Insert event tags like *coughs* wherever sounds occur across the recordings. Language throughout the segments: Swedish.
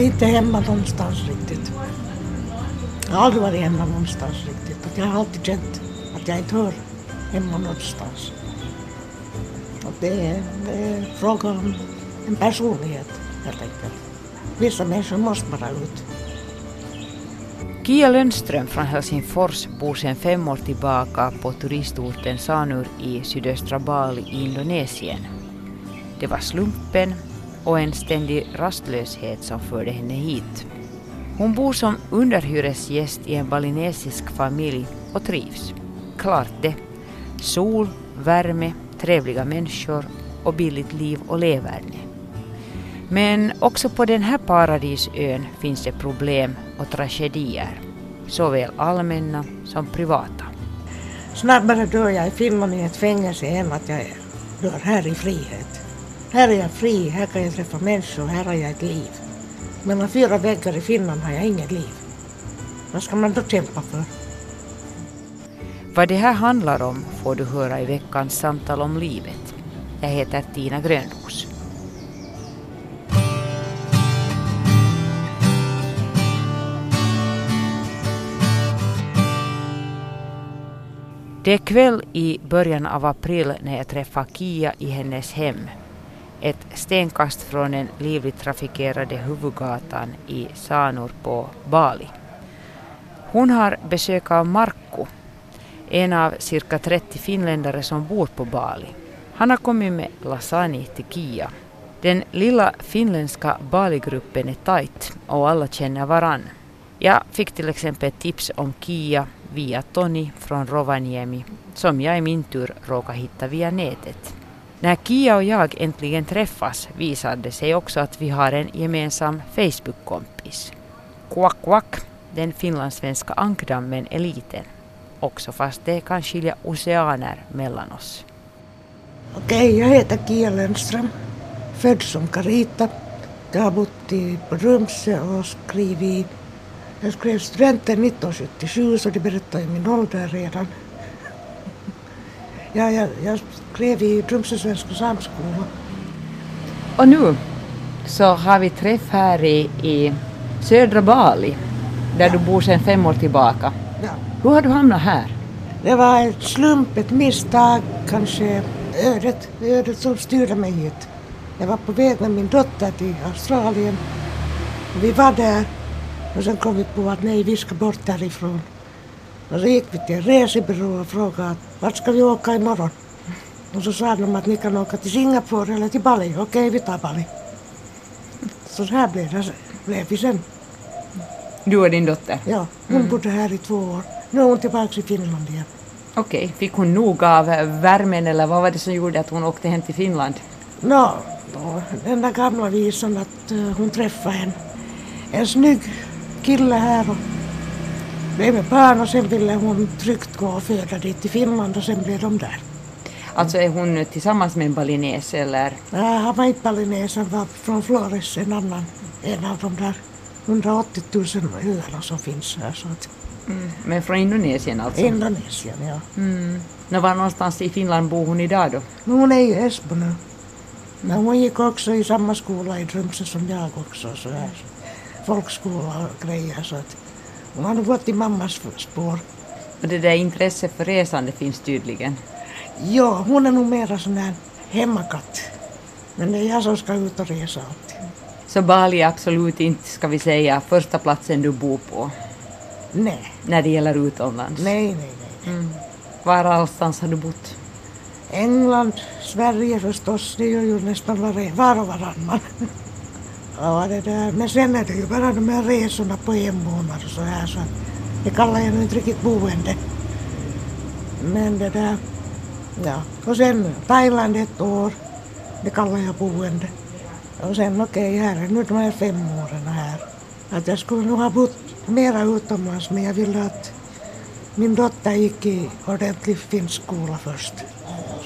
är inte hemma någonstans riktigt. Jag har aldrig varit hemma någonstans riktigt. jag har alltid känt att jag inte hör hemma någonstans. Och det, är, det är fråga om en personlighet helt enkelt. Vissa människor måste bara ut. Kia Lönnström från Helsingfors bor sedan fem år tillbaka på turistorten Sanur i sydöstra Bali i Indonesien. Det var slumpen och en ständig rastlöshet som förde henne hit. Hon bor som underhyresgäst i en balinesisk familj och trivs. Klart det. Sol, värme, trevliga människor och billigt liv och leverne. Men också på den här paradisön finns det problem och tragedier, såväl allmänna som privata. Snabbare dör jag i Finland i ett fängelse än att jag dör här i frihet. Här är jag fri, här kan jag träffa människor, här har jag ett liv. Mellan fyra väggar i Finland har jag inget liv. Vad ska man då kämpa för? Vad det här handlar om får du höra i veckans samtal om livet. Jag heter Tina Grönros. Det är kväll i början av april när jag träffar Kia i hennes hem. Ett stenkast från den livligt trafikerade huvudgatan i Sanur på Bali. Hon har besök av Markku, en av cirka 30 finländare som bor på Bali. Han har kommit med lasagne till Kia. Den lilla finländska Bali-gruppen är tajt och alla känner varann. Jag fick till exempel tips om Kia via Tony från Rovaniemi som jag i min tur råkade hitta via nätet. När Kia och jag äntligen träffas visade det sig också att vi har en gemensam Facebook-kompis. Quack Quack, den finlandssvenska ankdammen är liten. Också fast det kan skilja oceaner mellan oss. Okej, jag heter Kia Lennström. Född som Carita. Jag har bott i Rumse och skrivit jag skrev studenten 1977 så det berättar ju min ålder redan. Ja, jag, jag skrev i Tromsö svenska samskola. Och nu så har vi träff här i, i södra Bali där ja. du bor sedan fem år tillbaka. Ja. Hur har du hamnat här? Det var ett slump, ett misstag, kanske ödet, ödet som styrde mig hit. Jag var på väg med min dotter till Australien. Vi var där och sen kom vi på att nej, vi ska bort därifrån. Och så gick vi till en resebyrå och frågade vart ska vi åka imorgon? Och så sa de att ni kan åka till Singapore eller till Bali. Okej, vi tar Bali. Så här blev, det, blev vi sen. Du och din dotter? Ja, hon mm. bodde här i två år. Nu är hon tillbaka i Finland igen. Okej, okay. fick hon nog av värmen eller vad var det som gjorde att hon åkte hem till Finland? Nå, no, den där gamla visan att hon träffade en, en snygg kille här och blev med barn och sen ville hon tryggt gå och föda dit till Finland och sen blev de där. Alltså är hon tillsammans med en balines eller? Nej, han var inte balines, han var från Flores, en annan, en av de där 180 000 öarna som finns här. Så att, mm. Men från Indonesien alltså? Indonesien, ja. Mm. När var någonstans i Finland bor hon idag då? Men hon är i Esbo nu. Men hon gick också i samma skola i Tromsö som jag också. Så här folkskola och grejer. Så att hon har nog gått i mammas spår. Och det där intresset för resande finns tydligen? Ja, hon är nog mera sån där hemmakatt. Men det är jag som ska ut och resa alltid. Så Bali är absolut inte, ska vi säga, första platsen du bor på? Nej. När det gäller utomlands? Nej, nej, nej. Mm. Var allstans har du bott? England, Sverige förstås, det gör ju nästan var och varannan. Ja, det där. Men sen är det ju bara de här resorna på en månad och så här så det kallar jag nu inte riktigt boende. Men det där, ja. Och sen Thailand ett år, det kallar jag boende. Och sen okej, okay, här är nu de här fem åren här. Att jag skulle nog ha bott mera utomlands men jag ville att min dotter gick i ordentlig finsk skola först.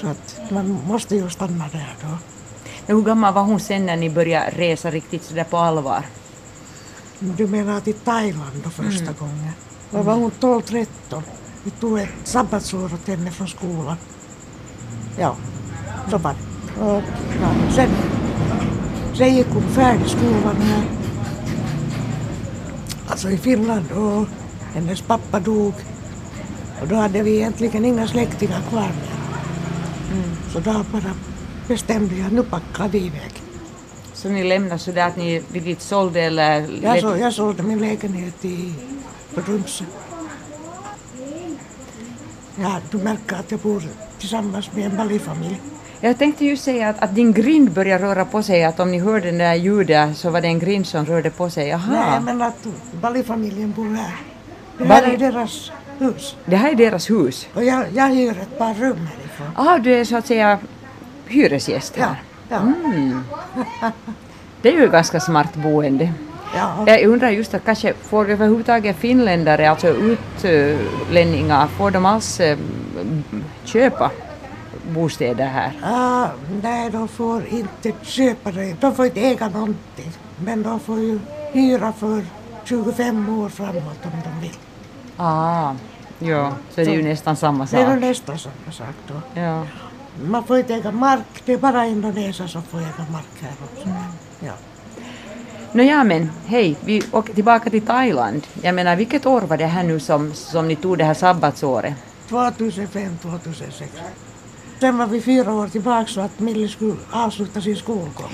Så att man måste ju stanna där då. Hur gammal var hon sen när ni började resa riktigt sådär på allvar? Du menar till Thailand då första mm. gången? Då var hon 12-13. Vi tog ett sabbatsår åt henne från skolan. Ja, så var det. Och, ja, sen, sen gick hon färdig skolan här. alltså i Finland och hennes pappa dog. Och då hade vi egentligen inga släktingar kvar mer. Så då bara bestämde jag nu packar vi iväg. Så ni lämnade så där att ni riktigt sålde eller? Jag, så, jag sålde min lägenhet i Rumsö. Ja, du märker att jag bor tillsammans med en Bali-familj. Jag tänkte ju säga att, att din grind börjar röra på sig, att om ni hörde det där ljudet så var det en grind som rörde på sig. Jaha. Nej, men att Bali-familjen bor här. Det här Bali- är deras hus. Det här är deras hus. Och jag, jag hyr ett par rum härifrån. Ah, du är så att säga hyresgäst Ja, ja, Mm. *laughs* Det är ju ganska smart boende. ja. Jag undrar just att kanske får överhuvudtaget finländare, alltså utlänningar, får de alls eh, köpa bostäder här? Ah, nej, de får inte köpa det. De får inte äga någonting. Men de får ju hyra för 25 år framåt om de vill. Ah, ja, så det är ju nästan samma Det är sak. nästan samma sak då. Ja. Man får inte äga mark. Det är bara indoneser som får äga mark här också. Ja. Nåja men hej, vi åker tillbaka till Thailand. Jag menar vilket år var det här nu som, som ni tog det här sabbatsåret? 2005, 2006. Sen var vi fyra år tillbaka så att Millie skulle avsluta sin skolgång.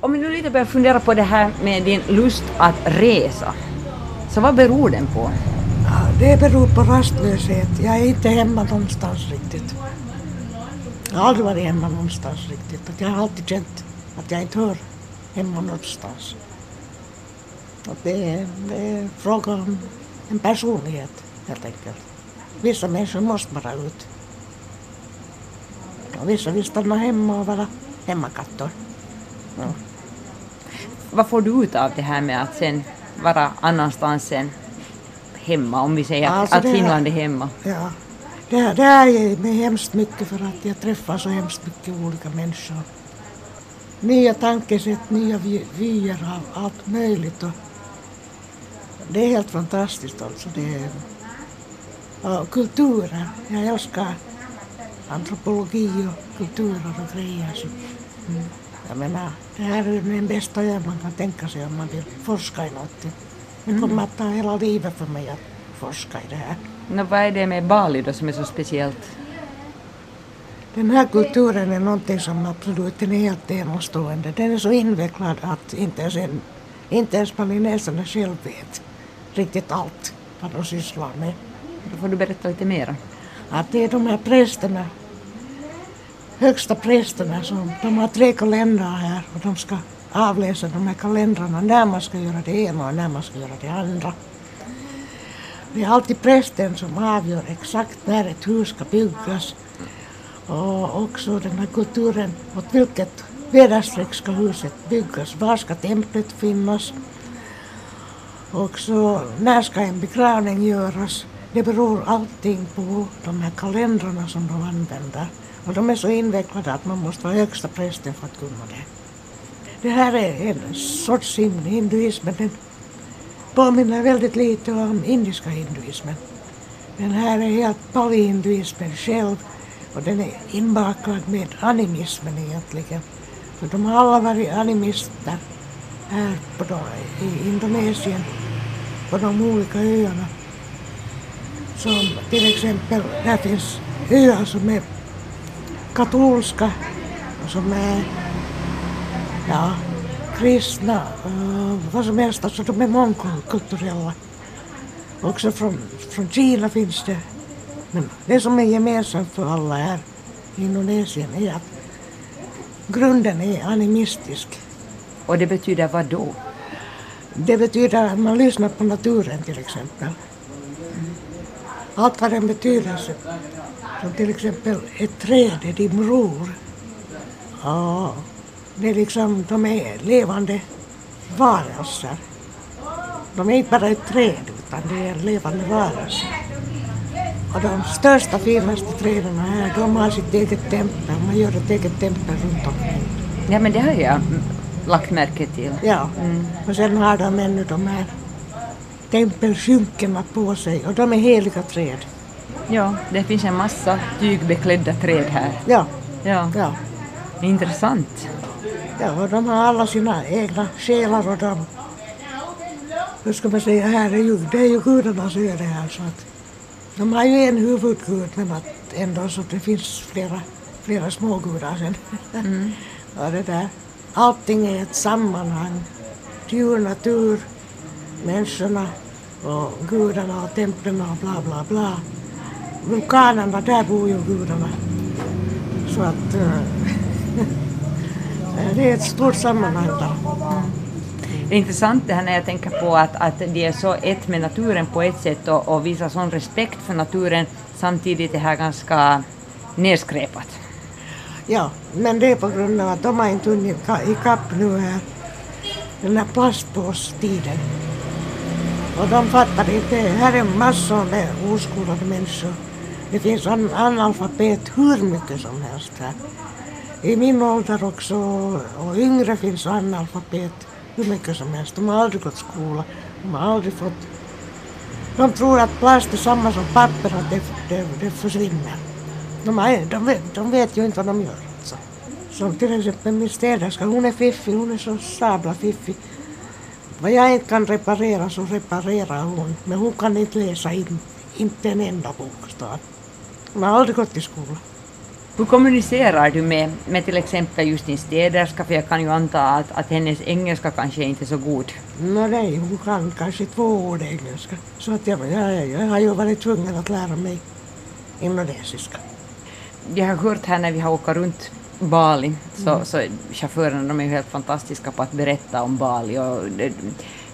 Om vi nu lite börjar fundera på det här med din lust att resa. Så vad beror den på? Ja, det beror på rastlöshet. Jag är inte hemma någonstans riktigt. Jag har aldrig varit hemma någonstans riktigt. Att jag har alltid känt att jag inte hör hemma någonstans. Och det, är, det är fråga om en personlighet helt enkelt. Vissa människor måste bara ut. Och vissa vill stanna hemma och vara hemmakatter. Ja. Vad får du ut av det här med att sen vara annanstans än hemma, om vi säger Alltså att Finland är hemma? Ja, det, det här ger mig hemskt mycket för att jag träffar så hemskt mycket olika människor. Nya tankesätt, nya vy- vyer av allt möjligt. Och det är helt fantastiskt alltså. Det är, och kulturer. Jag älskar antropologi och kulturer och grejer. Så, mm. Jag menar, det här är den bästa jag man kan tänka sig om man vill forska i någonting. Det kommer att ta hela livet för mig att forska i det här. Nå, vad är det med Bali då som är så speciellt? Den här kulturen är någonting som absolut är helt enastående. Den är så invecklad att inte ens, en, inte ens balineserna själv vet riktigt allt vad de sysslar med. Då får du berätta lite mera. Att det är de här prästerna, högsta prästerna, som de har tre kalendrar här och de ska avläsa de här kalendrarna när man ska göra det ena och när man ska göra det andra. Det är alltid prästen som avgör exakt när ett hus ska byggas och också den här kulturen åt vilket väderstreck ska huset byggas, var ska templet finnas och så när ska en begravning göras. Det beror allting på de här kalendrarna som de använder. Och de är så invecklade att man måste vara högsta prästen för att kunna det. Det här är en sorts hinduism, men Den påminner väldigt lite om indiska hinduismen. Den här är helt pali-hinduismen själv och den är inbakad med animismen egentligen. För de har alla varit animister här på de, i Indonesien, på de olika öarna. Som till exempel, där finns öar som är katolska och som är ja, kristna, vad som helst, alltså de är mångkulturella. Också från, från Kina finns det. Men det som är gemensamt för alla här i Indonesien är att grunden är animistisk. Och det betyder vad då? Det betyder att man lyssnar på naturen till exempel. Allt har en betydelse. Som till exempel ett träd är din bror. Ja, det är liksom, de är levande varelser. De är inte bara ett träd utan det är levande varelse. Och de största, finaste träden här, de har sitt eget tempel. Man gör ett eget tempel runt omkring. Ja men det har jag mm, lagt märke till. Ja, och sen har de ännu de här tempelskynkorna på sig och de är heliga träd. Ja, det finns en massa tygbeklädda träd här. Ja, Ja, ja, intressant. Ja de har alla sina egna själar och de, hur ska man säga, här är ju, det är ju gudarnas öde här så att de har ju en huvudgud men att ändå så det finns flera, flera smågudar sen. Mm. *laughs* och det där, allting är ett sammanhang. Djur, natur, människorna och gudarna och templen och bla bla bla. Vulkanerna, där bor ju gudarna. Så att äh, *laughs* det är ett stort sammanhang där. Det är intressant det här när jag tänker på att, att de är så ett med naturen på ett sätt och, och visar sån respekt för naturen samtidigt är det här ganska nedskräpat. Ja, men det är på grund av att de har inte hunnit ikapp nu här den här plastpåstiden. Och de fattar inte, här är massor med oskolade människor. Det finns an analfabet hur mycket som helst här. I min ålder också och yngre finns analfabet hur mycket som helst. De har aldrig gått skola. De har aldrig fått... De tror att plast är samma som papper, att det, det, det försvinner. De, har, de, vet, de vet ju inte vad de gör. Alltså. Som till exempel min städerska, hon är fiffig, hon är så sabla fiffig. Vad jag inte kan reparera så reparerar hon, men hon kan inte läsa in, inte en enda bokstav. Hon har aldrig gått i skolan. Hur kommunicerar du med, med till exempel just din städerska, för jag kan ju anta att, att hennes engelska kanske inte är så god? No, nej, hon kan kanske två ord engelska. Så att jag, jag, jag har ju varit tvungen att lära mig indonesiska. Jag har hört här när vi har åkt runt Bali, så, mm. så chaufförerna de är ju helt fantastiska på att berätta om Bali. Och de,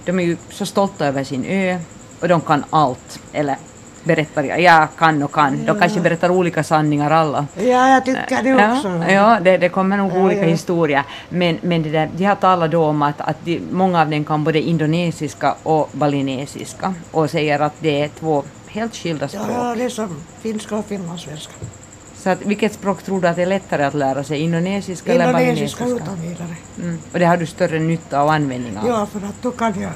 de är ju så stolta över sin ö och de kan allt, eller berättar jag. Kan och kan. De kanske berättar olika sanningar alla. Ja, jag tycker det också. Ja, ja det, det kommer nog ja, olika ja. historier. Men, men det där, de har talat då om att, att de, många av dem kan både indonesiska och balinesiska och säger att det är två helt skilda språk. Ja, det är som finska och finlandssvenska. Så att, vilket språk tror du att det är lättare att lära sig? Indonesiska, eller balinesiska? Indonesiska utan vidare. Mm. Och det har du större nytta och användning av? Ja, för att då kan jag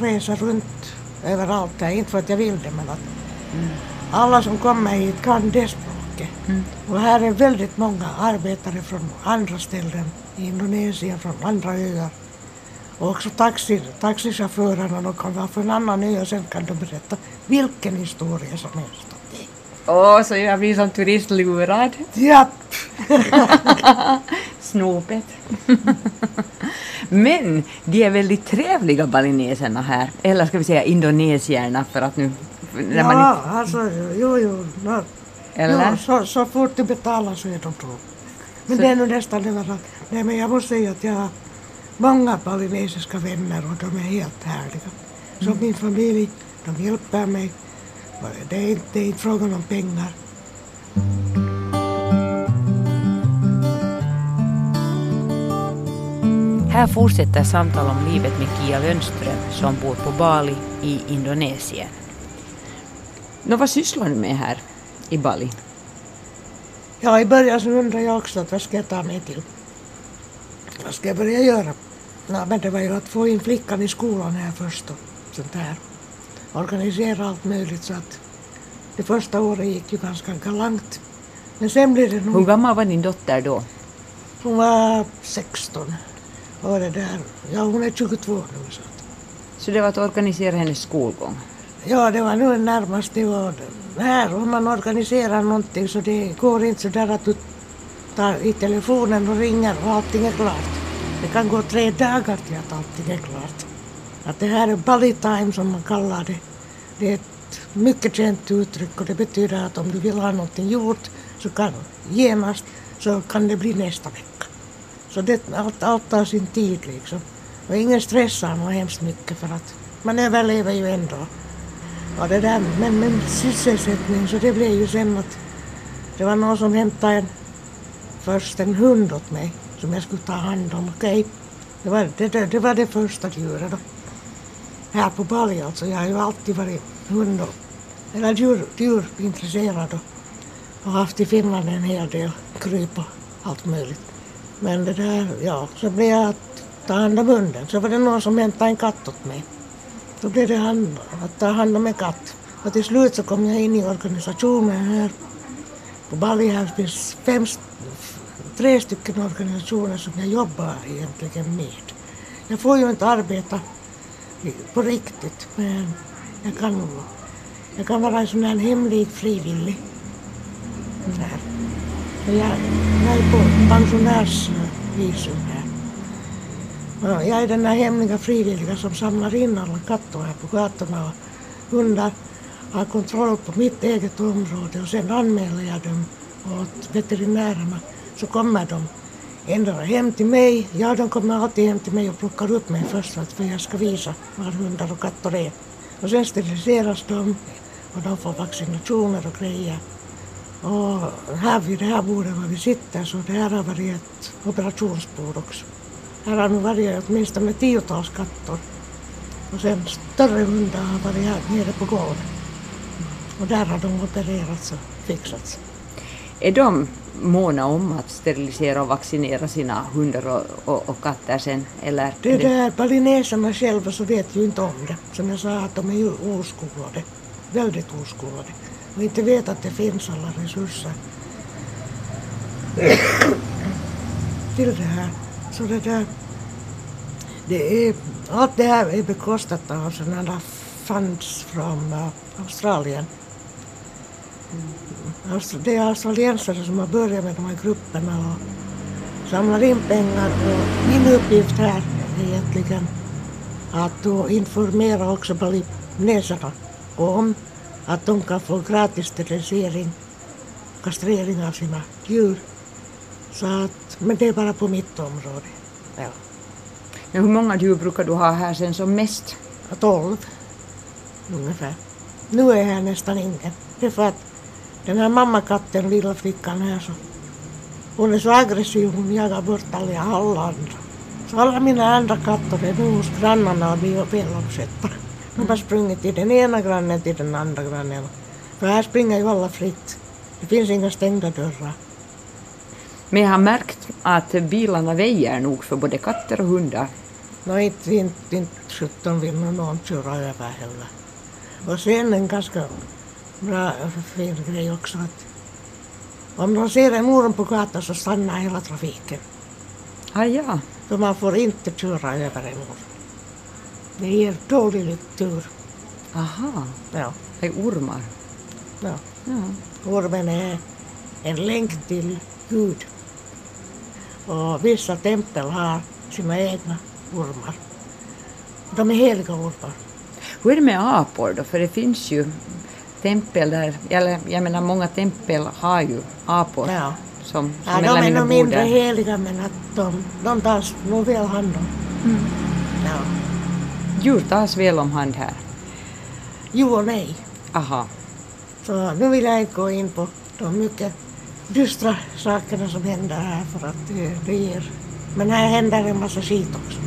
resa runt överallt. Inte för att jag vill det, men att Mm. Alla som kommer hit kan det språket. Mm. Och här är väldigt många arbetare från andra ställen i Indonesien, från andra öar. Och också taxi, taxichaufförerna, de kan vara från en annan ö och sen kan de berätta vilken historia som helst. Åh, oh, så jag blir som turistlurad? Japp! *laughs* Snopet. Men de är väldigt trevliga balineserna här, eller ska vi säga indonesierna för att nu när ja, man inte... alltså jo, jo. No, Eller? Jo, så, så fort du betalar så är de tråkiga. Men så... det är nog nästan överallt. Nej, men jag måste säga att jag har många balinesiska vänner och de är helt härliga. Så mm. min familj, de hjälper mig. Det är inte, det är inte frågan om pengar. Här fortsätter samtal om livet med Kia Lönström som bor på Bali i Indonesien. Nå, vad sysslar du med här i Bali? Ja, i början så undrade jag också att vad ska jag ta mig till? Vad ska jag börja göra? Ja, men det var ju att få in flickan i skolan här först och sånt där. Organisera allt möjligt så att det första året gick ju ganska galant. Men sen blev det nog... Hur gammal var din dotter då? Hon var 16. Och det där, ja hon är 22 nu. Så, så det var att organisera hennes skolgång? Ja, det var nu närmast det var här om man organiserar någonting så det går inte så där att du tar i telefonen och ringer och allting är klart. Det kan gå tre dagar till att allting är klart. Att det här är Bali time som man kallar det. Det är ett mycket känt uttryck och det betyder att om du vill ha någonting gjort så kan genast så kan det bli nästa vecka. Så det, allt, allt tar sin tid liksom. Och ingen stressar något hemskt mycket för att man överlever ju ändå. Ja, det där med, med sysselsättning så det blev ju sen att det var någon som hämtade en, först en hund åt mig som jag skulle ta hand om. Okej, okay. det, var, det, det, det var det första djuret då. Här på Bali alltså. Jag har ju alltid varit hund och, eller djur, djurintresserad och, och haft i Finland en hel del kryp och allt möjligt. Men det där, ja, så blev jag att ta hand om hunden. Så var det någon som hämtade en katt åt mig. Då blev det hand, att ta hand om en katt. Och till slut så kom jag in i organisationen här. På Bali här finns fem, tre stycken organisationer som jag jobbar egentligen med. Jag får ju inte arbeta på riktigt. Men jag kan, jag kan vara en sån här hemlig frivillig. Där. Jag, jag är på pensionärsvisum här. Ja, Jag är den där hemliga frivilliga som samlar in alla katter här på gatorna och hundar. Har kontroll på mitt eget område och sen anmäler jag dem åt veterinärerna. Så kommer de ändå hem till mig. Ja, de kommer alltid hem till mig och plockar upp mig först för att för jag ska visa var hundar och katter är. Och sen steriliseras de och de får vaccinationer och grejer. Och här vid det här bordet var vi sitter så det här har varit ett operationsbord också. Här har nu varit åtminstone tiotals katter. Och sen större hundar har varit här nere på golvet. Och där har de opererats och fixats. Är de måna om att sterilisera och vaccinera sina hundar och, och, och katter sen? Eller Det där balineserna själva så vet ju inte om det. Som jag sa att de är ju oskolade. Väldigt oskolade. Och inte vet att det finns alla resurser till *coughs* det här. Alltså det där, det är, allt det här är bekostat av sådana funds från äh, Australien. Mm. Alltså, Det är alltså australiensare som har börjat med de här grupperna och samlar in pengar. Och min uppgift här är egentligen att då informera också balineserna om att de kan få gratis sterilisering, kastrering av sina djur. Så att, men det är bara på mitt område. Ja. Men hur många djur brukar du ha här sen som mest? 12 ungefär. Nu är här nästan ingen. Det är för att den här mammakatten, lilla flickan här, så, hon är så aggressiv, hon jagar bort alla, alla andra. Så alla mina andra katter är nu hos grannarna och blir väluppsatta. De har sprungit till den ena grannen till den andra grannen. För här springer ju alla fritt. Det finns inga stängda dörrar. Men jag har märkt att bilarna väjer nog för både katter och hundar. Nå inte, inte, inte sjutton vill någon köra över heller. Och sen en ganska bra fin grej också att om de ser en orm på gatan så stannar hela trafiken. Ah, ja. För man får inte köra över en orm. Det ger dålig tur. Aha, Ja, det är ormar. ja. Ja. Ormen är en länk till Gud. Och vissa tempel har sina egna ormar. De är heliga ormar. Hur är det med apor då? För det finns ju tempel där, eller jag menar många tempel har ju apor Ja. som, som Ja, de är nog mindre heliga men att de, de tas nog väl hand om. Ja. Djur tas väl om hand här. Jo och nej. Aha. Så nu vill jag inte gå in på de mycket dystra sakerna som händer här för att det, det ger... Men här händer en massa skit också.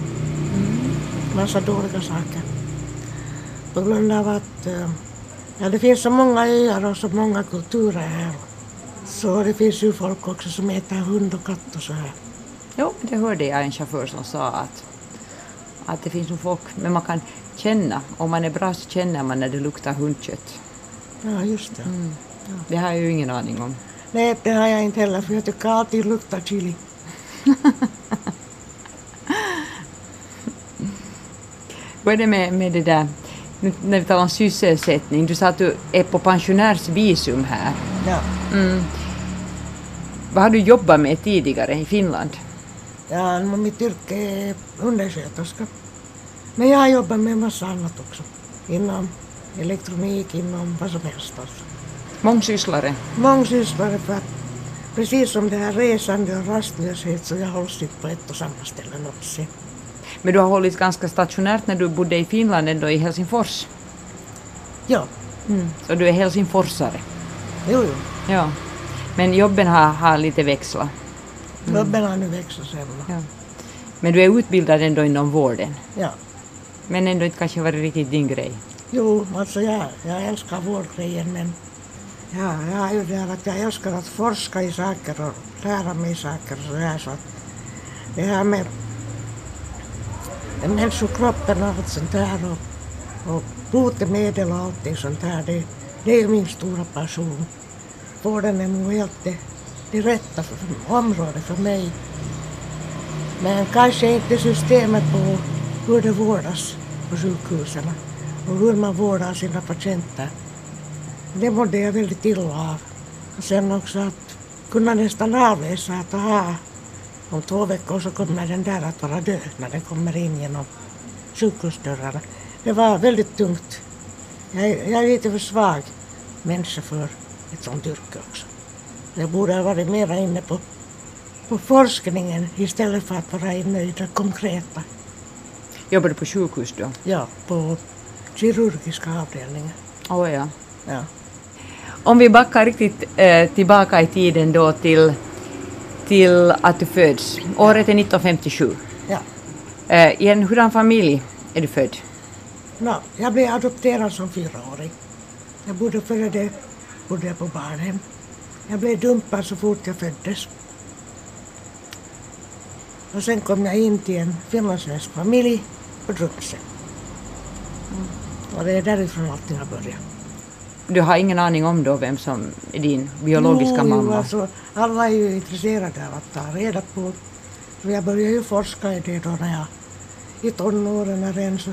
Massa dåliga saker. På grund av att eh, ja, det finns så många öar och så många kulturer här. Så det finns ju folk också som äter hund och katt och så här. Jo, det hörde jag en chaufför som sa att, att det finns nog folk, men man kan känna, om man är bra så känner man när det luktar hundkött. Ja, just det. Det har jag ju ingen aning om. Nej, det har jag inte heller för jag tycker alltid luktar chili. Vad är det med, med det där, nu när vi talar om sysselsättning, du sa att du är på pensionärsvisum här. Ja. Mm. Vad har du jobbat med tidigare i Finland? Ja, mitt yrke är undersköterska. Men jag har jobbat med massa annat också. Inom elektronik, inom vad som helst. Alltså. Mångsysslare? Mångsysslare för att precis som det här resande och rastlöshet så jag hålls inte på ett och samma ställe någonsin. Men du har hållit ganska stationärt när du bodde i Finland, ändå i Helsingfors. Ja, Så du är helsingforsare. jo, jo. Ja. Men jobben har, har lite växlat. Jobben har nu växt sen. Ja. Men du är utbildad ändå inom vården. Ja. Men ändå inte kanske varit riktigt din grej. Jo, alltså jag, jag älskar vårdgrejen men ja, jag har ju det här att jag älskar att forska i saker och lära mig saker och sådär så att det här med människokroppen och allt sånt där och, och botemedel och allting sånt där, det, det är min stora passion. Vården är nog helt det, det rätta för, området för mig. Men kanske inte systemet på hur det vårdas på sjukhusen och hur man vårdar sina patienter. Det mådde jag väldigt illa av. Och sen också att kunna nästan avläsa att aha, om två veckor så kommer den där att vara död när den kommer in genom sjukhusdörrarna. Det var väldigt tungt. Jag, jag är lite för svag människa för ett sånt yrke också. Jag borde ha varit mera inne på, på forskningen istället för att vara inne i det konkreta. Jobbar du på sjukhus då? Ja, på kirurgiska avdelningen. Oh, ja. Ja. Om vi backar riktigt eh, tillbaka i tiden då till, till att du föds. Året är 1957. Ja. Eh, I en hurdan familj är du född? No, jag blev adopterad som fyraåring. Jag bodde före det bodde jag på barnhem. Jag blev dumpad så fort jag föddes. Och sen kom jag in till en finlandssvensk familj på Drumse. Och det är därifrån allting har börjat. Du har ingen aning om då vem som är din biologiska Jo, jo, mamma? alltså, alla är ju intresserade av att ta reda på. Så jag började ju forska i det då när jag i tonåren redan så.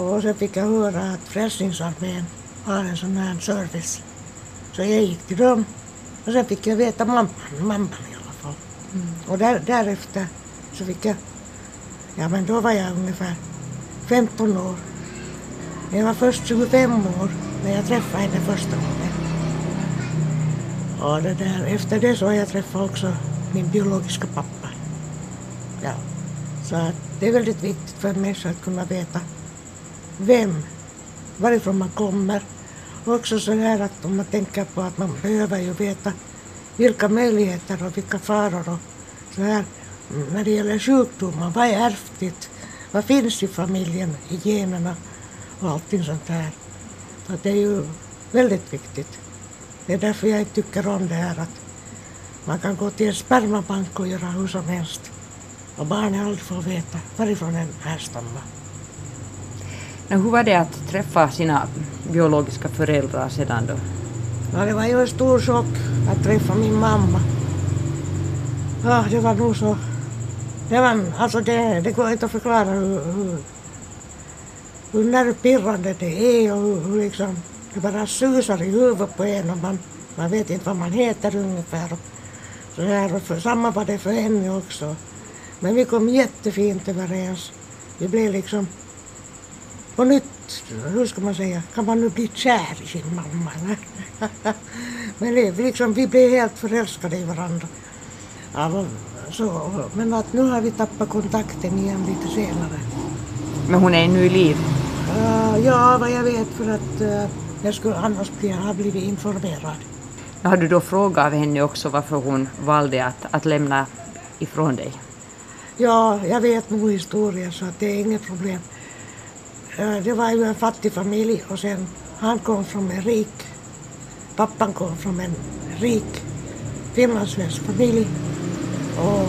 Och sen fick jag höra att Frälsningsarmén har en sån här service. Så jag gick till dem och sen fick jag veta mamman, mamman i alla fall. Och där, därefter så fick jag, ja men då var jag ungefär 15 år. Jag var först 25 år när jag träffade henne första gången. Och det där, efter det så har jag träffat också min biologiska pappa. Ja. Så att det är väldigt viktigt för en människa att kunna veta vem, varifrån man kommer. Och också så här att om man tänker på att man behöver ju veta vilka möjligheter och vilka faror och så här när det gäller sjukdomar. Vad är ärftligt? Vad finns i familjen, i generna och allting sånt här. Så det är ju väldigt viktigt. Det är därför jag inte tycker om det här att man kan gå till en spermabank och göra hur som helst. Och barnet aldrig får veta varifrån den härstammar. Nå, hur var det att träffa sina biologiska föräldrar sedan då? Ja, det var ju en stor chock att träffa min mamma. Ja, det var nog så... Det, var, alltså det, det går inte att förklara hur, hur, hur nervpirrande det är och hur, hur liksom, det bara susar i huvudet på en och man, man vet inte vad man heter ungefär. Så här, och för, samma var det för henne också. Men vi kom jättefint överens. Vi blev liksom på nytt, hur ska man säga, kan man nu bli kär i sin mamma? Men det, liksom, vi blev helt förälskade i varandra. Ja, så, men att nu har vi tappat kontakten igen lite senare. Men hon är ännu i liv. Uh, ja, vad jag vet för att uh, jag skulle annars bli, ha blivit informerad. Har du då frågat av henne också varför hon valde att, att lämna ifrån dig? Ja, jag vet nog historien så att det är inget problem. Eh, Det var ju en fattig familj och sen han kom från en rik, pappan kom från en rik finlandssvensk familj och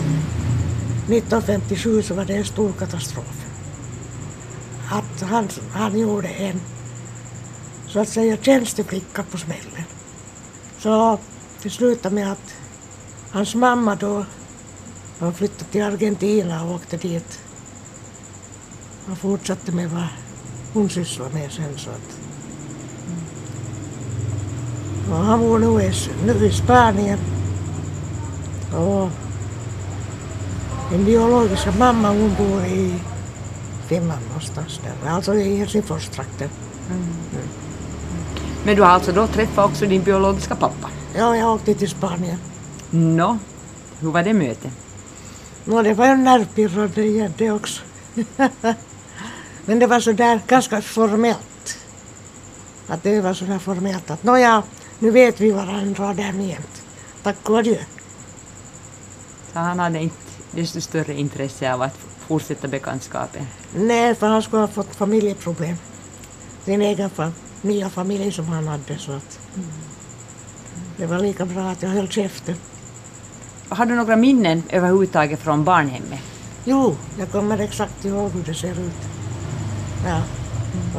1957 så var det en stor katastrof. Att han, han gjorde en så att säga tjänsteflicka på smällen. Så det slutade med att hans mamma då han flyttade till Argentina och åkte dit och fortsatte med vad hon sysslade med sen. Så att. Och han bor nu i, nu i Spanien. Och min biologiska mamma hon bor i Finland någonstans där, alltså i Helsingforstrakten. Men du har alltså då träffat också din biologiska pappa? Ja, jag åkte till Spanien. Nå, hur var det mötet? Nå, det var ju nervpirrande igen det också. *laughs* Men det var så där ganska formellt. Att det var så där formellt att nåja, nu vet vi varandra därmed jämt. Tack och adjö. Så han hade inte desto större intresse av att fortsätta bekantskapen. Nej, för han skulle ha fått familjeproblem. Sin egen fam- nya familj som han hade så att det var lika bra att jag höll käften. Har du några minnen överhuvudtaget från barnhemmet? Jo, jag kommer exakt ihåg hur det ser ut. Ja.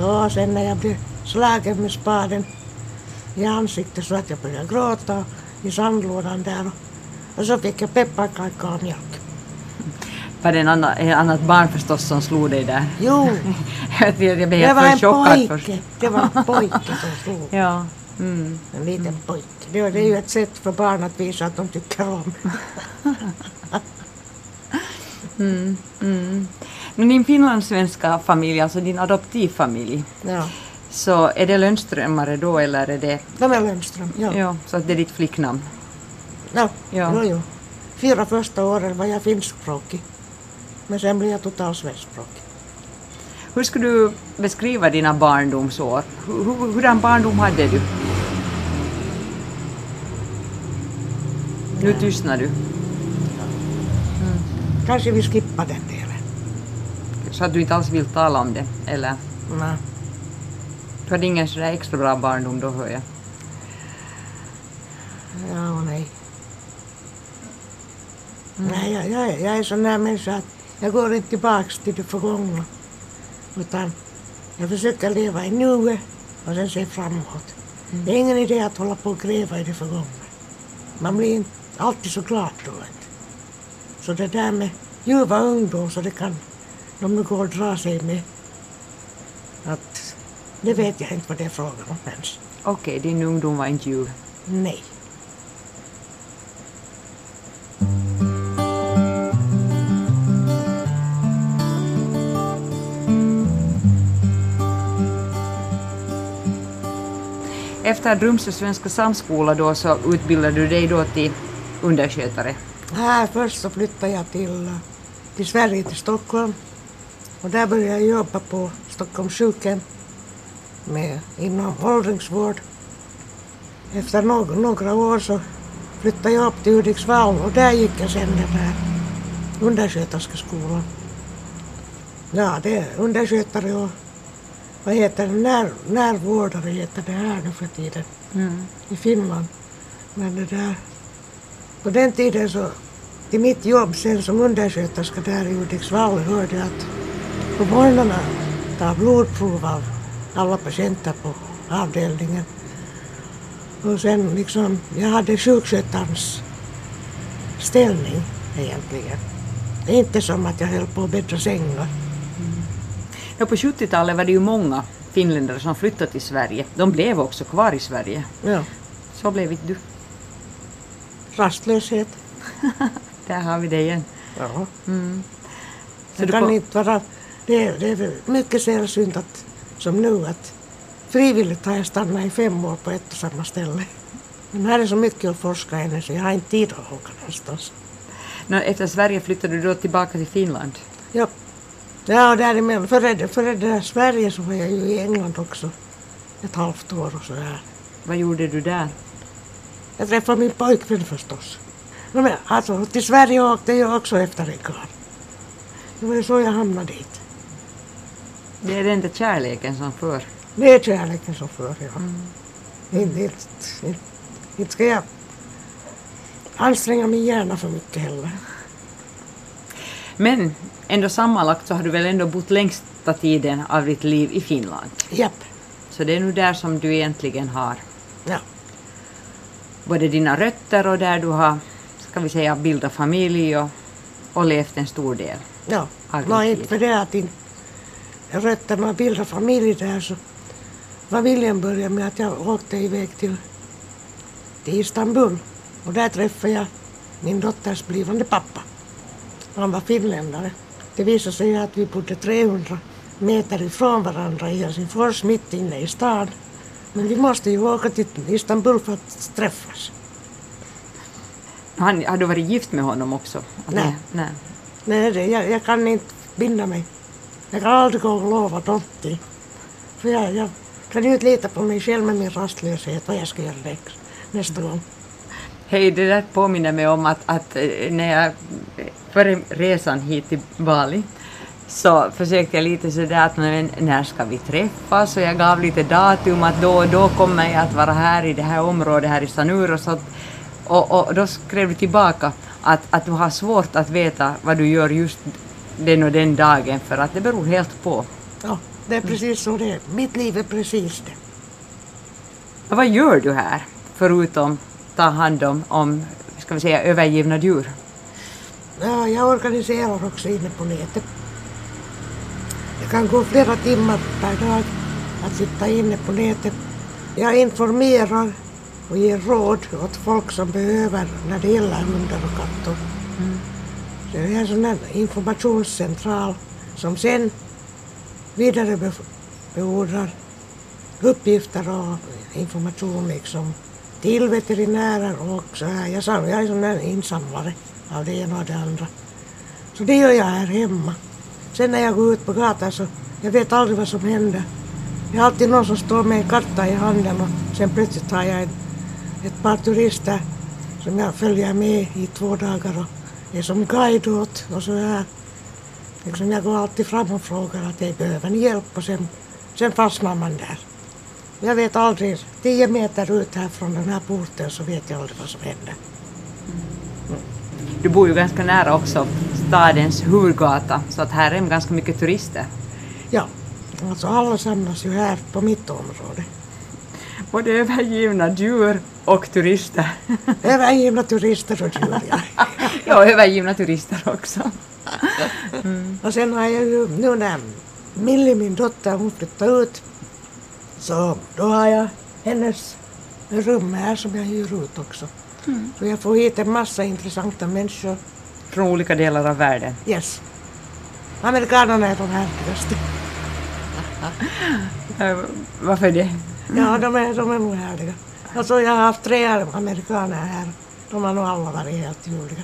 Och sen när jag blev slagen med spaden i ansiktet så att jag började gråta i sandlådan där. Och så fick jag pepparkaka och mjölk. Var det en annan, ett annat barn förstås som slog dig där? Jo, *laughs* jag blev det helt var en chockad först. Det var en *laughs* pojke som slog. Ja. Mm. En liten pojke. Det det är ju ett sätt för barn att visa att de tycker om. *laughs* Mm. Mm. Men din finlandssvenska familj, alltså din adoptivfamilj, Ja, så är det Lönnströmare då eller är det... de är Lundström. Ja. Ja, så att det är ditt flicknamn? Ja, Ja. Jo, jo. Fyra första åren var jag finskspråkig. Men sen blev jag totalt svenskspråkig. Hur skulle du beskriva dina barndomsår? Hur, hur, hurdan barndom hade du? Nu tystnar du, Kanske vi skippar den delen. så att du inte alls vill tala om det, eller? Nej. Du hade ingen sådär extra bra barndom då, hör jag. Ja och nej. Nej, jag, jag, jag är sån där människa att jag går inte tillbaks till det förgångna. Utan jag försöker leva i nuet och sen se framåt. Det är ingen idé att hålla på och gräva i det förgångna. Man blir inte alltid så glad då. Så det där med ljuva ungdom så det kan de nu går och dra sig med. Att det vet jag inte vad det är frågan om ens. Okej, din ungdom var inte ljuv. Nej. Efter Drumsö svenska samskola då så utbildade du dig då till underskötare. Här först så flyttade jag till, till Sverige, till Stockholm. Och där började jag jobba på Stockholms sjukhem med, inom åldringsvård. Efter några, några år så flyttade jag upp till Hudiksvall och där gick jag sen den där undersköterskeskolan. Ja, det är underskötare och vad heter det, när, närvårdare heter det här nu för tiden Mm. i Finland. Men det där, på den tiden så, till mitt jobb sen som undersköterska där i Hudiksvall hörde jag att på morgnarna ta blodprov av alla patienter på avdelningen. Och sen liksom, jag hade sjukskötarens ställning egentligen. Det är inte som att jag höll på att bädda sängar. Ja, på 70-talet var det ju många finländare som flyttade till Sverige. De blev också kvar i Sverige. Ja, Så blev inte du. rastlöshet. *laughs* Där har vi det igen. Ja. Mm. Så Det kan kom- inte vara, det, är, det är mycket sällsynt att, som nu att frivilligt har jag stannat i fem år på ett och samma ställe. Men här är så mycket att forska ännu så jag har inte tid att åka någonstans. Nå, efter Sverige flyttade du då tillbaka till Finland. Ja, ja däremellan, före, före det där Sverige så var jag ju i England också ett halvt år och så här. Vad gjorde du där? Jag träffade min pojkvän förstås. No, men, alltså, till Sverige åkte jag också efter en karl. Det var ju så jag hamnade dit. Det är den där kärleken som för. Det är kärleken som för, ja. Inte, inte, inte, inte ska jag anstränga min hjärna för mycket heller. Men ändå sammanlagt så har du väl ändå bott längsta tiden av ditt liv i Finland. Japp, Så det är nu där som du egentligen har ja. både dina rötter och där du har, ska vi säga, bildat familj och, och levt en stor del. ja. No, din tid. för det att inte rötterna bildar familj där så familjen började med att jag åkte iväg till, till Istanbul och där träffade jag min dotters blivande pappa. Han var finländare. Det visade sig att vi bodde 300 meter ifrån varandra i Helsingfors, mitt inne i stan. Men vi måste ju åka till Istanbul för att träffas. Han, har du varit gift med honom också? Att Nej. nej. Nej, det, jag, jag kan inte binda mig. Jag kan aldrig gå och lova någonting. För jag, jag kan ju inte lita på mig själv med min rastlöshet, vad jag ska göra nästa, nästa gång. Hej, det där påminner mig om att, att eh, när jag före resan hit till Bali så försökte jag lite sådär att men, när ska vi träffas och jag gav lite datum att då och då kommer jag att vara här i det här området här i Sanur och så och, och då skrev du tillbaka att, att du har svårt att veta vad du gör just den och den dagen för att det beror helt på. Ja, det är precis så det är. Mitt liv är precis det. Och vad gör du här förutom ta hand om, om ska vi säga, övergivna djur? ja, jag organiserar också inne på nätet. Det kan gå flera timmar per dag att sitta inne på nätet. Jag informerar och ger råd åt folk som behöver när det gäller hundar och katter. Mm. Det är en sån här informationscentral som sen vidarebefordrar uppgifter och information liksom till veterinärer och så här. Jag, sa, jag är sån där insamlare av det ena och det andra. Så det gör jag här hemma. Sen när jag går ut på gatan så jag vet aldrig vad som händer. Det är alltid någon som står med en karta i handen och sen plötsligt har jag en, ett par turister som jag följer med i två dagar och är som guide åt och så här. Liksom jag går alltid fram och frågar att jag behöver ni hjälp och sen, sen fastnar man där. Jag vet aldrig, tio meter ut här från den här porten så vet jag aldrig vad som händer. Du bor ju ganska nära också stadens huvudgata så att här är ganska mycket turister. Ja, alltså alla samlas ju här på mitt område. Både övergivna djur och turister. övergivna turister och djur, ja. *laughs* ja, övergivna turister också. Mm. Och sen har jag ju nu när Millie, min dotter, hon flyttade ut så då har jag hennes rum här som jag hyr ut också. Mm. Så jag får hit en massa intressanta människor. Från olika delar av världen? Yes. Amerikanerna är de härligaste. *laughs* Varför det? Ja, de är, de är nog härliga. Alltså, jag har haft tre amerikaner här. De har nog alla varit helt ljuvliga.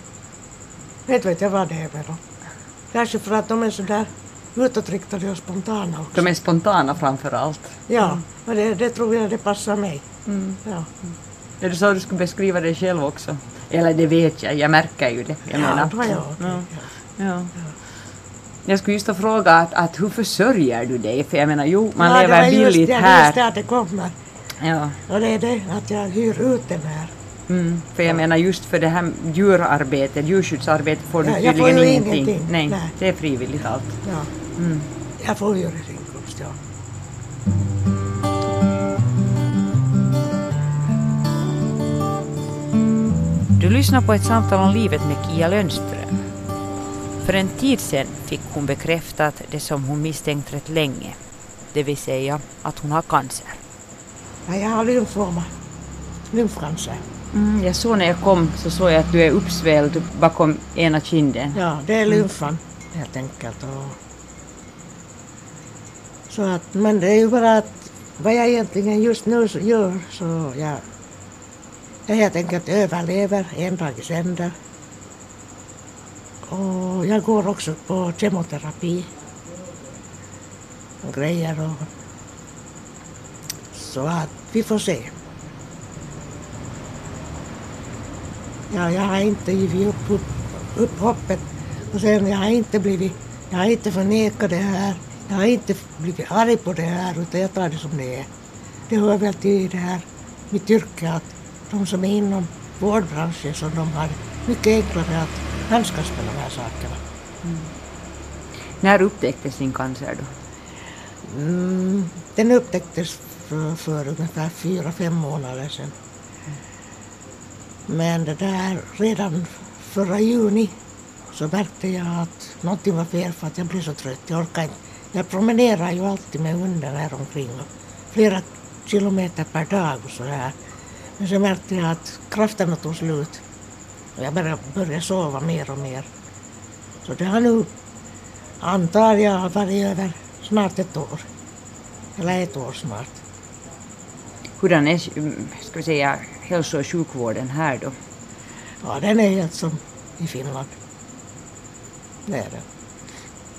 Vet vet jag vad det är med dem. Kanske för att de är sådär utåtriktade och spontana också. De är spontana framför allt. Ja, och det, det tror jag det passar mig. Mm. Ja. Det så du skulle beskriva dig själv också? Eller det vet jag, jag märker ju det. Jag ja, menar. jag. Ja. Ja. Ja. Jag skulle just ha frågat att, att hur försörjer du dig? För jag menar, jo, man ja, lever billigt här. Ja, det är just det att det kommer. Ja. Och det är det att jag hyr ut den här. Mm, för jag menar just för det här djurarbetet, djurskyddsarbetet får du ja, tydligen får ingenting. ingenting. Nej, Nej, det är frivilligt allt. Ja. Mm. Jag får hyresinkomst, ja. Du lyssnar på ett samtal om livet med Kia Lönnström. För en tid sedan fick hon bekräftat det som hon misstänkt rätt länge, det vill säga att hon har cancer. Ja, jag har lymfoma, lymfcancer. Mm, jag såg när jag kom så såg jag att du är uppsvälld bakom ena kinden. Ja, det är lymfan mm. helt enkelt. Och så att, men det är ju bara att vad jag egentligen just nu gör så jag, jag helt enkelt överlever en dag i sänder. Och jag går också på kemoterapi och grejer. Och, så att vi får se. Ja, jag har inte givit upp, upp, upp hoppet. Och sen jag har inte blivit, jag har inte förnekat det här. Jag har inte blivit arg på det här utan jag tar det som det är. Det hör väl till det här mitt yrke att de som är inom vårdbranschen så de har mycket enklare att handskas med de här sakerna. Mm. När upptäcktes din cancer då? Mm, den upptäcktes för, för ungefär fyra, fem månader sedan. Men det där redan förra juni så märkte jag att någonting var fel för att jag blev så trött. Jag orkade inte. Jag promenerar ju alltid med hunden här omkring flera kilometer per dag och så här. Men så märkte jag att krafterna tog slut. Och jag började, började sova mer och mer. Så det har nu, antar jag, varit över snart ett år. Eller ett år snart. Hurdan är ska vi säga, hälso och sjukvården här då? Ja, den är helt som i Finland. Det är den.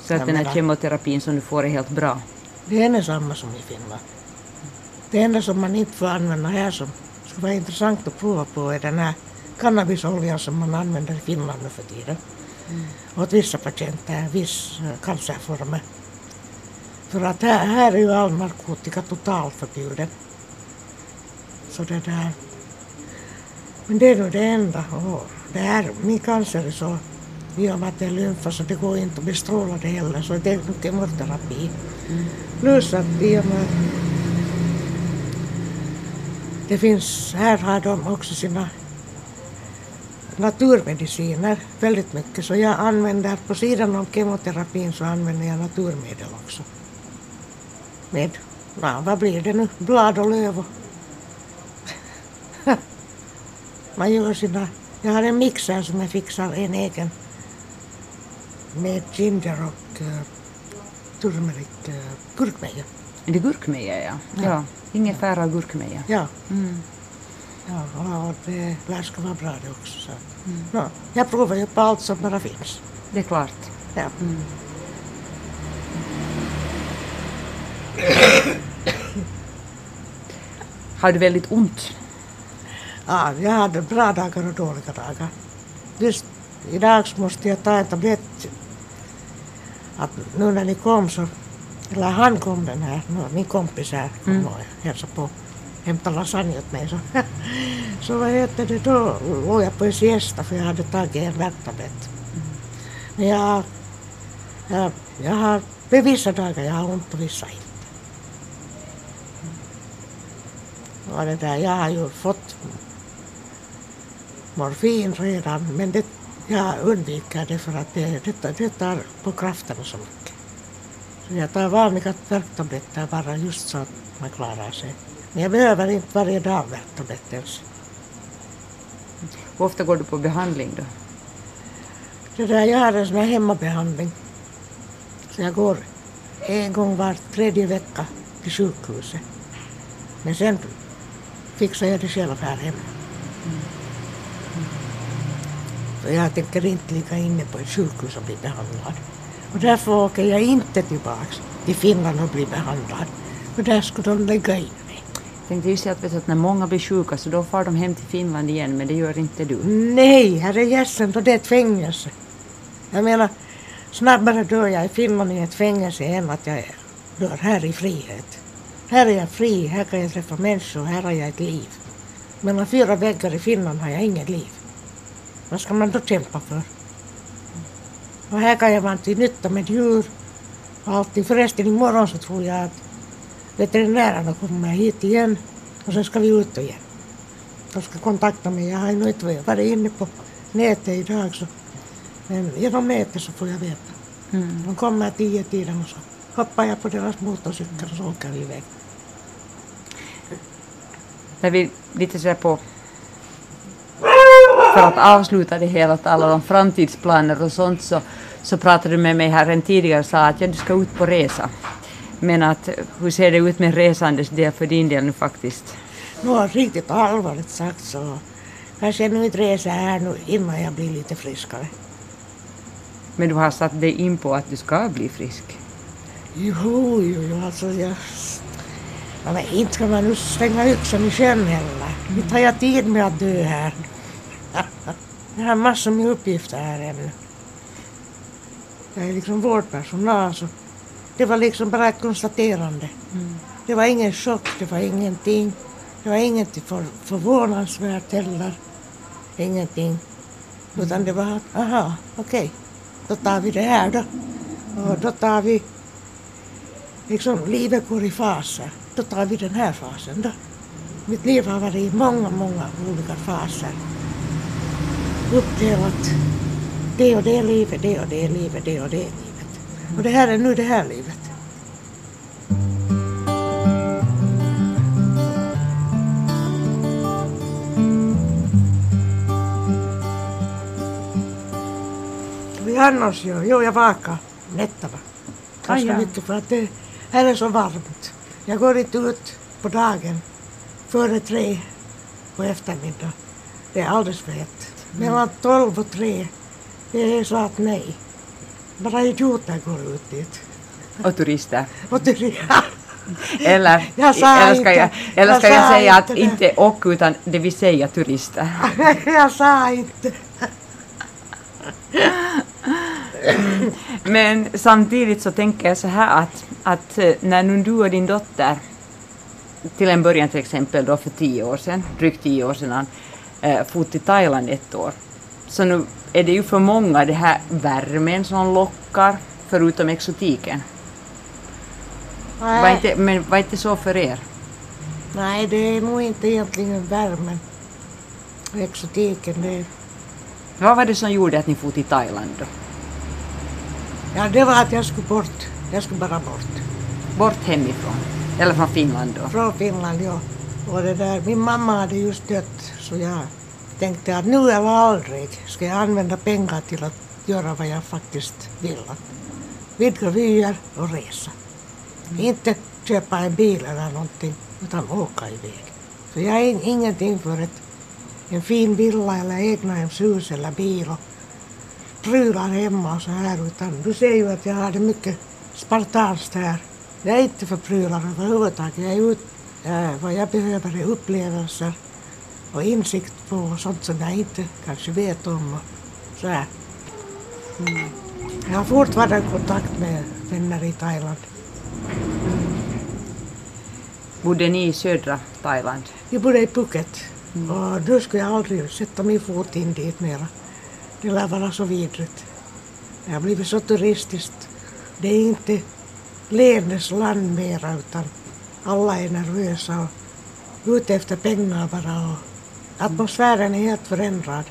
Så att den här kemoterapin som du får är helt bra? Det är samma som i Finland. Det enda som man inte får använda här som skulle vara intressant att prova på är den här cannabisoljan som man använder i Finland nu för tiden. Mm. Åt vissa patienter, viss eh, cancerformer. För att här, här är ju all narkotika totalt förbjuden. Så det där. Men det är nog det enda. Och det här, min cancer är så i och med att det är lymfa så det går inte att bestråla det heller så det är kemoterapi. Mm. Plus att i och med det finns, här har de också sina naturmediciner väldigt mycket så jag använder på sidan om kemoterapin så använder jag naturmedel också. Med, ja, vad blir det nu, blad och löv och *laughs* man gör sina, jag har en mixer som jag fixar en egen med ginger och uh, turmeric, uh, gurkmeja. Är det gurkmeja, ja? Ja. ja. Ingefära och gurkmeja. Ja, Mm. ja, och det lär ska vara bra det också. Så. Nå, jag provar ju på allt som bara finns. Det är klart. Ja. Mm. *coughs* Har du väldigt ont? Ja, jag hade bra dagar och dåliga dagar. Just idag måste jag ta en tablett. Att nu när ni kom så, eller han kom den här, min kompis här kom Mm. och hälsade på, hämtade lasagne åt mig. Så, *laughs* så vad heter det, då låg jag på en siesta för jag hade tagit en värktablett. Men jag, jag, jag har, med vissa dagar jag har ont och vissa inte. Och det där, jag har ju fått morfin redan men det, jag undviker det för att det, det, det tar på krafterna så mycket. Så jag tar vanliga värktabletter bara just så att man klarar sig. Men jag behöver inte varje dag värktablett ens. Hur ofta går du på behandling då? Det där, jag har en sån här hemmabehandling. Så jag går en gång var tredje vecka till sjukhuset. Men sen fixar jag det själv här hemma. För jag tänker inte ligga inne på ett sjukhus och bli behandlad. Och därför åker jag inte tillbaks till Finland och blir behandlad. För där skulle de lägga in mig. Tänkte just att, vet att när många blir sjuka så då far de hem till Finland igen, men det gör inte du. Nej, herrejösses, för det är ett fängelse. Jag menar, snabbare dör jag i Finland i ett fängelse än att jag dör här i frihet. Här är jag fri, här kan jag träffa människor, här har jag ett liv. Mellan fyra väggar i Finland har jag inget liv. Vad ska man då kämpa för? Och här kan jag vara till nytta med djur och allting. Förresten imorgon så tror jag att veterinärerna kommer hit igen och sen ska vi ut igen. De ska kontakta mig. Jag har ännu inte varit inne på nätet idag. Så. Men genom nätet så får jag veta. Mm. De kommer tio tiden och så hoppar jag på deras motorcykel och så åker vi iväg. När vi lite sådär på för att avsluta det hela, tala om framtidsplaner och sånt, så, så pratade du med mig här en tidigare och sa att ja, du ska ut på resa. Men att, hur ser det ut med resandes del för din del nu faktiskt? Nu riktigt allvarligt sagt så kanske jag nu inte reser här nu innan jag blir lite friskare. Men du har satt dig in på att du ska bli frisk. Jo, jo, jo, alltså jag... Ja, men inte ska man nu slänga yxan i sjön heller. Inte har jag tid med att dö här. Jag har massor med uppgifter här ännu. Jag är liksom vårdpersonal så det var liksom bara ett konstaterande. Det var ingen chock, det var ingenting. Det var ingenting för, förvånansvärt heller. Ingenting. Utan det var att, aha, okej, då tar vi det här då. Och då tar vi, liksom livet går i faser. Då tar vi den här fasen då. Mitt liv har varit i många, många olika faser. Uppdelat. Det och det livet, det och det livet, det och det livet. Och det här är nu det här livet. Vi annars ju, jo jag vakar nätterna. Ganska Ah, mycket för att det här är så varmt. Jag går inte ut på dagen före tre på eftermiddag. Det är alldeles för hett. Mellan tolv och tre, det är så att nej. Bara idioter går ut dit. Och turister. Och *laughs* det, Eller, Jag eller ska jag, eller Jag ska jag sa säga att inte det. inte och utan det vill säga turister. *laughs* jag sa inte. Men samtidigt så tänker jag så här att, att eh, när nu du och din dotter till en början till exempel då för tio år sedan, drygt tio år sedan, eh, for till Thailand ett år. Så nu är det ju för många det här värmen som lockar, förutom exotiken. Var Nej, inte, men var inte så för er? nej, det är nog inte egentligen värmen och exotiken. Det är, Vad var det som gjorde att ni for till Thailand då? Ja, det var att jag skulle bort. Jag skulle bara bort. Bort hemifrån? Eller från Finland då? Från Finland, ja. Och det där, min mamma hade just dött så jag tänkte att nu eller aldrig ska jag använda pengar till att göra vad jag faktiskt vill. Vidga vyer och resa. Inte köpa en bil eller någonting utan åka iväg. För jag är ingenting för ett, en fin villa eller egnahemshus eller bil och prylar hemma och så här utan du ser ju att jag har det mycket spartanskt här. Jag är inte för prylar överhuvudtaget. Jag är ut, äh, vad jag behöver är upplevelser och insikt på sånt som jag inte kanske vet om. Och så här. Mm. Jag har fortfarande kontakt med vänner i Thailand. Bodde ni i södra Thailand? Vi bodde i Phuket mm. och nu skulle jag aldrig sätta min fot in dit mera. Det lär vara så vidrigt. Det har blivit så turistiskt. Det är inte leendets land mera utan alla är nervösa och ute efter pengar bara och atmosfären är helt förändrad.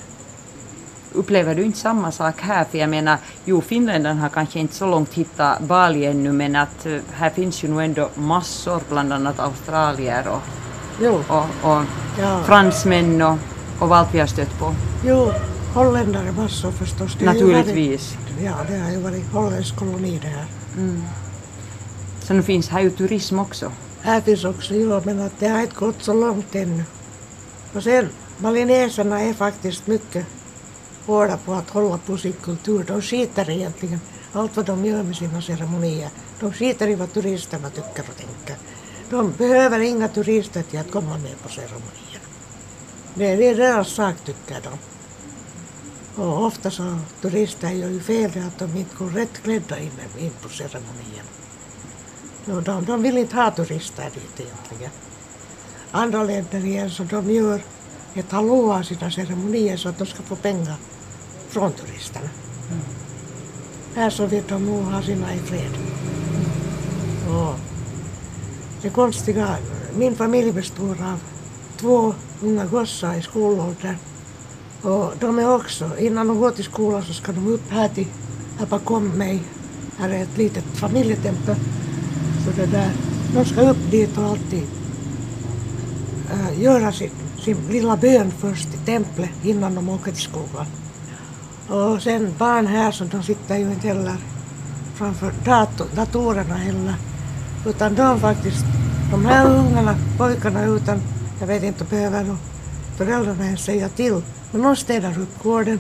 Upplever du inte samma sak här? För jag menar, jo, finländarna har kanske inte så långt hittat Bali ännu, men att eh, här finns ju nog ändå massor, bland annat australier och, Jo, och, och ja. fransmän och, och allt vi har stött på. jo holländare massor förstås. Det Naturligtvis. Varit, ja, det har ju varit holländsk koloni det här. Mm. Så nu finns här ju turism också. Här finns också, jo, men att det har inte gått så långt ännu. Och sen, malineserna är faktiskt mycket hårda på att hålla på sin kultur. De skiter egentligen allt vad de gör med sina ceremonier. De skiter i vad turisterna tycker och tänker. De behöver inga turister till att komma med på ceremonier. Det det är deras sak tycker de. Och ofta så turister gör ju fel det att de inte går rätt klädda in, in på ceremonierna. De, de vill inte ha turister dit egentligen. Andra länder igen så de gör ett hallå av sina ceremonier så att de ska få pengar från turisterna. Här så vill de nog ha sina i fred. Och det konstiga, min familj består av två unga gossar i skolåldern. Och de är också, innan de går till skolan så ska de upp här till, här bakom mig, här är ett litet familjetempel. Så det där, de ska upp dit och alltid äh, göra sin, sin lilla bön först i templet innan de åker till skolan. Och sen barn här så de sitter ju inte heller framför dator, datorerna heller. Utan de faktiskt, de här ungarna, pojkarna utan, jag vet inte, behöver nog föräldrarna ens säga till. Men de städar upp gården,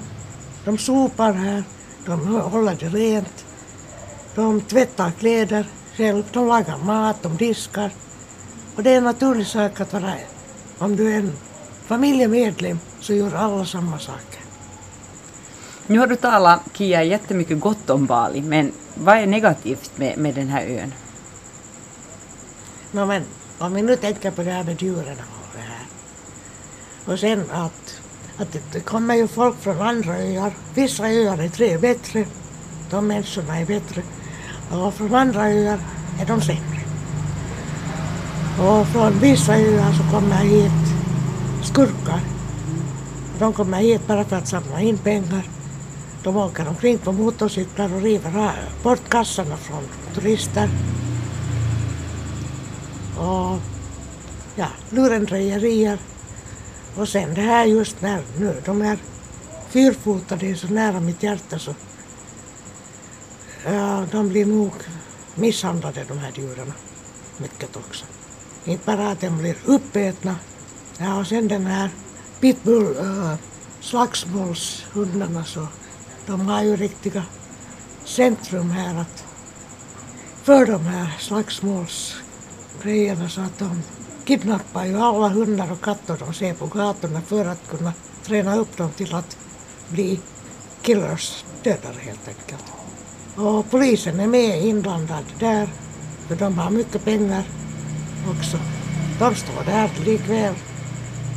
de sopar här, de håller det rent, de tvättar kläder själv, de lagar mat, de diskar. Och det är en naturlig sak att vara, om du är en familjemedlem så gör alla samma saker. Nu har du talat, Kia, jättemycket gott om Bali, men vad är negativt med, med den här ön? No, men om vi nu tänker på det här med djuren och det här. Och sen att, att det- kommer ju folk från andra öar. Vissa öar är tre bättre, de människorna är bättre. Och från andra öar är de sämre. Och från vissa öar så kommer hit skurkar. De kommer hit bara för att samla in pengar. De åker omkring på motorcyklar och river bort kassarna från turister. Och ja, lurendrejerier. Och sen det här just när nu de är fyrfotade är så nära mitt hjärta så ja, de blir nog misshandlade de här djuren. Mycket också. Inte bara att de blir uppätna. Ja, och sen den här pitbull äh, slagsmålshundarna så de har ju riktiga centrum här att för de här slagsmålsgrejerna så att de kidnappar ju alla hundar och katter de ser på gatorna för att kunna träna upp dem till att bli killers, dödare helt enkelt. Och polisen är med inblandad där, för de har mycket pengar också. De står där likväl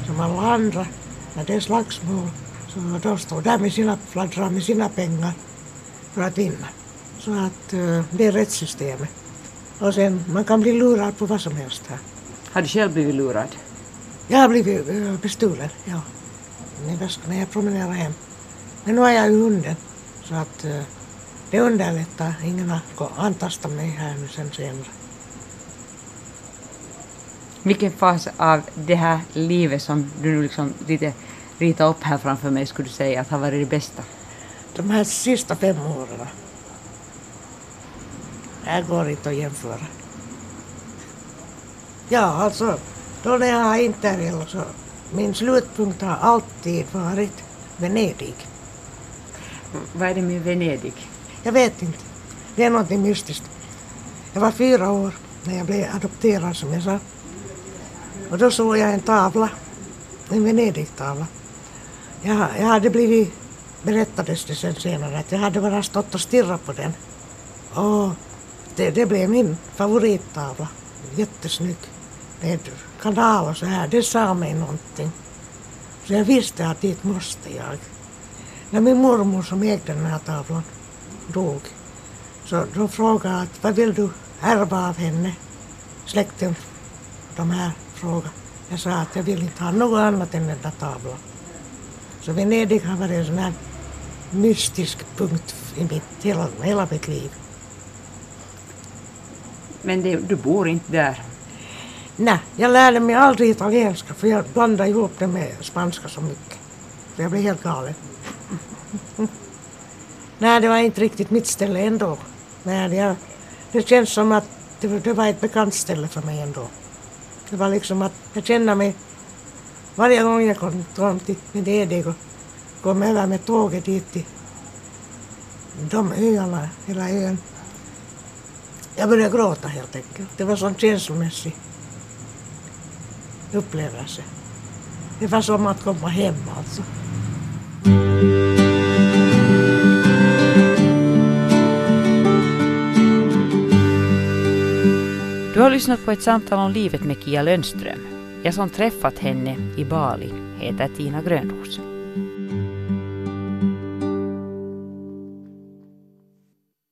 som alla andra när det är slagsmål. Så de står där med sina fladdrar med sina pengar för att vinna. Så att eh, det är rättssystemet. Och sen, man kan bli lurad på vad som helst här. Har du själv blivit lurad? Jag har blivit eh, bestulen, ja. När jag promenerar hem. Men nu har jag ju hunden. Så att eh, det underlättar. Ingen har antastat mig här nu sen senare. Vilken fas av det här livet som du nu liksom lite ritar upp här framför mig skulle du säga att har varit det bästa? De här sista fem åren. Det här går inte att jämföra. Ja, alltså, då när jag har interrail så min slutpunkt har alltid varit Venedig. Vad är det med Venedig? Jag vet inte. Det är något mystiskt. Jag var fyra år när jag blev adopterad som jag sa. Och då såg jag en tavla, en Venedig-tavla. Jag, jag hade blivit, berättades det sen senare, att jag hade bara stått och stirrat på den. Och det, det blev min favorittavla. Jättesnygg. Med kanal och så här. Det sa mig någonting. Så jag visste att dit måste jag. När min mormor som ägde den här tavlan dog så de frågade att vad vill du ärva av henne? Släkten, de här frågade. Jag sa att jag vill inte ha något annat än den där tavlan. Så Venedig har varit en sån här mystisk punkt i mitt, hela, hela mitt liv. Men det, du bor inte där? Nej, jag lärde mig aldrig italienska för jag blandade ihop det med spanska så mycket. Så jag blev helt galen. *laughs* Nej, det var inte riktigt mitt ställe ändå. Nej, det, det känns som att det, det var ett bekant ställe för mig ändå. Det var liksom att jag kände mig varje gång jag kom, kom till Venedig och kom över med tåget dit till de öarna, hela ön. Jag började gråta helt enkelt. Det var sån känslomässig upplevelse. Det var som att komma hem alltså. Du har lyssnat på ett samtal om livet med Kia Lönnström. Jag som träffat henne i Bali heter Tina Grönros.